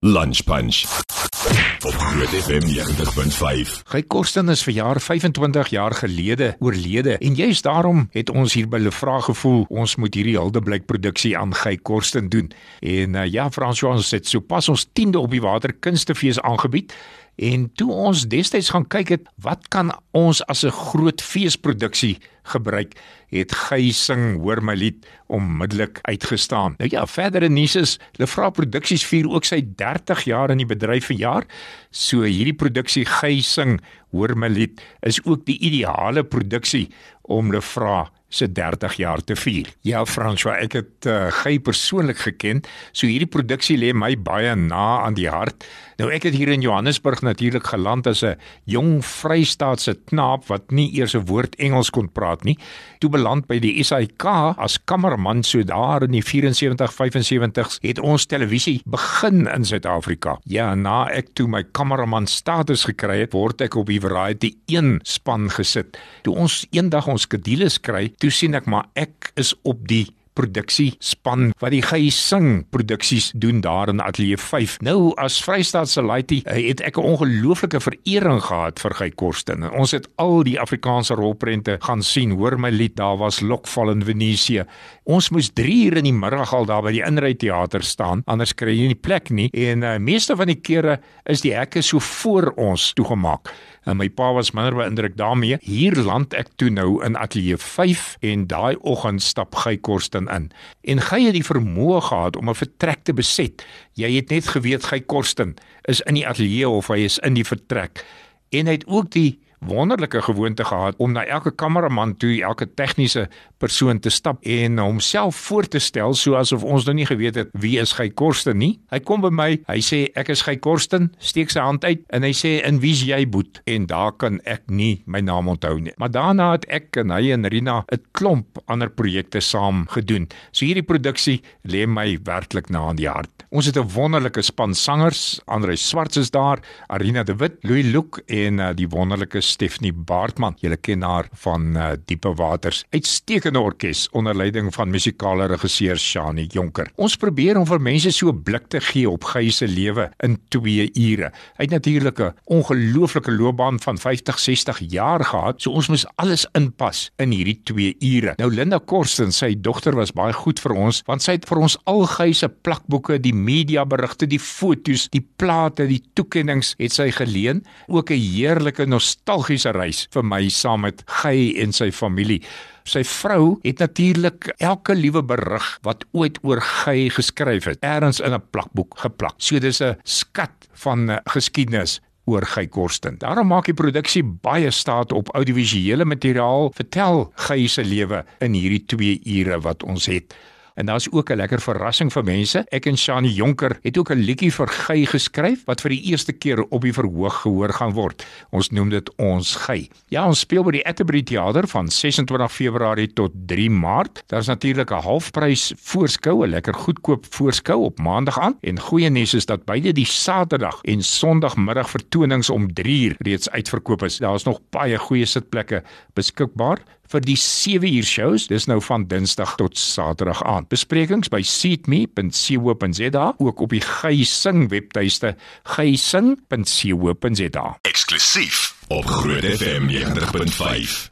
Lunch Punch. Op Groot FM 90.5. Hy Korsten is vir jaar 25 jaar gelede oorlede en juist daarom het ons hier by Lefra gevoel ons moet hierdie Hildeblyk produksie aan Gey Korsten doen. En uh, ja, François ons het sopas ons 10de op die Waterkunstefees aangebied En toe ons destyds gaan kyk het, wat kan ons as 'n groot feesproduksie gebruik, het Gey sing hoor my lied onmiddellik uitgestaan. Nou ja, verdere nuus is, Lefra Produksies vier ook sy 30 jaar in die bedryf verjaar. So hierdie produksie Gey sing hoor my lied is ook die ideale produksie om Lefra se 30 jaar te vier. Ja, François, ek het uh, Gey persoonlik geken, so hierdie produksie lê my baie na aan die hart. Nou ek het hier in Johannesburg natuurlik geland as 'n jong Vrystaatse knaap wat nie eers 'n woord Engels kon praat nie. Toe beland by die SAK as kameraman so daar in die 74 75s het ons televisie begin in Suid-Afrika. Ja, na ek toe my kameraman status gekry het, word ek op die Variety 1 span gesit. Toe ons eendag ons skedules kry, toe sien ek maar ek is op die produksie span wat die Gey sing produksies doen daar in Ateljee 5. Nou as Vrystaatse laity eh, het ek 'n ongelooflike verering gehad vir Gey Korsten. Ons het al die Afrikaanse rolprente gaan sien. Hoor my lied, daar was Lokval in Venesië. Ons moes 3 uur in die middag al daar by die Inry teater staan, anders kry jy nie plek nie. En uh, meeste van die kere is die hekke so voor ons toegemaak. En my pa was minder beïndruk daarmee. Hier land ek toe nou in Ateljee 5 en daai oggend stap Gey Korsten in. En Gey het die vermoë gehad om 'n vertrek te beset. Jy het net geweet Gey Korsten is in die ateljee of hy is in die vertrek. En hy het ook die wonderlike gewoonte gehad om na elke kameraman toe, elke tegniese persoon te stap en homself voor te stel soos of ons nou nie geweet het wie is Gey Korsten nie. Hy kom by my, hy sê ek is Gey Korsten, steek sy hand uit en hy sê in wie's jy boet? En daar kan ek nie my naam onthou nie. Maar daarna het ek en hy en Rina 'n klomp ander projekte saam gedoen. So hierdie produksie lê my werklik na aan die hart. Ons het 'n wonderlike span sangers, Andre Swarts is daar, Arina de Wit, Louis Luke en uh, die wonderlike Stephanie Baartman. Julle ken haar van uh, Diepe Waters. Uitstekende orkes onder leiding van musikale regisseur Shani Jonker. Ons probeer om vir mense so 'n blik te gee op Gey se lewe in 2 ure. Hy het natuurlik 'n ongelooflike loopbaan van 50, 60 jaar gehad, so ons moes alles inpas in hierdie 2 ure. Nou Linda Korsten, sy dogter was baie goed vir ons want sy het vir ons al Gey se plakboeke, die mediaberigte, die fotos, die plate, die toekennings het sy geleen. Ook 'n heerlike nostalgiese reis vir my saam met Gey en sy familie. Sy vrou het natuurlik elke liewe berig wat ooit oor Gey geskryf het, ergens in 'n plakboek geplak. So dis 'n skat van eh, geskiedenis oor Gey Korsten. Daarom maak die produksie baie staat op audiovisuele materiaal, vertel Gey se lewe in hierdie 2 ure wat ons het. En daar's ook 'n lekker verrassing vir mense. Ek en Shani Jonker het ook 'n liedjie vir Gey geskryf wat vir die eerste keer op die verhoog gehoor gaan word. Ons noem dit Ons Gey. Ja, ons speel by die Atterbury Theater van 26 Februarie tot 3 Maart. Daar's natuurlik 'n halfprys voorskou, 'n lekker goedkoop voorskou op Maandag aan. En goeie nuus is dat beide die Saterdag en Sondagmiddag vertonings om 3uur reeds uitverkoop is. Daar's nog baie goeie sitplekke beskikbaar vir die 7 uur shows. Dis nou van Dinsdag tot Saterdag aan. Besprekings by seatme.co.za ook op die Gey Sing webtuiste geysing.co.za. Eksklusief op Groot FM 90.5.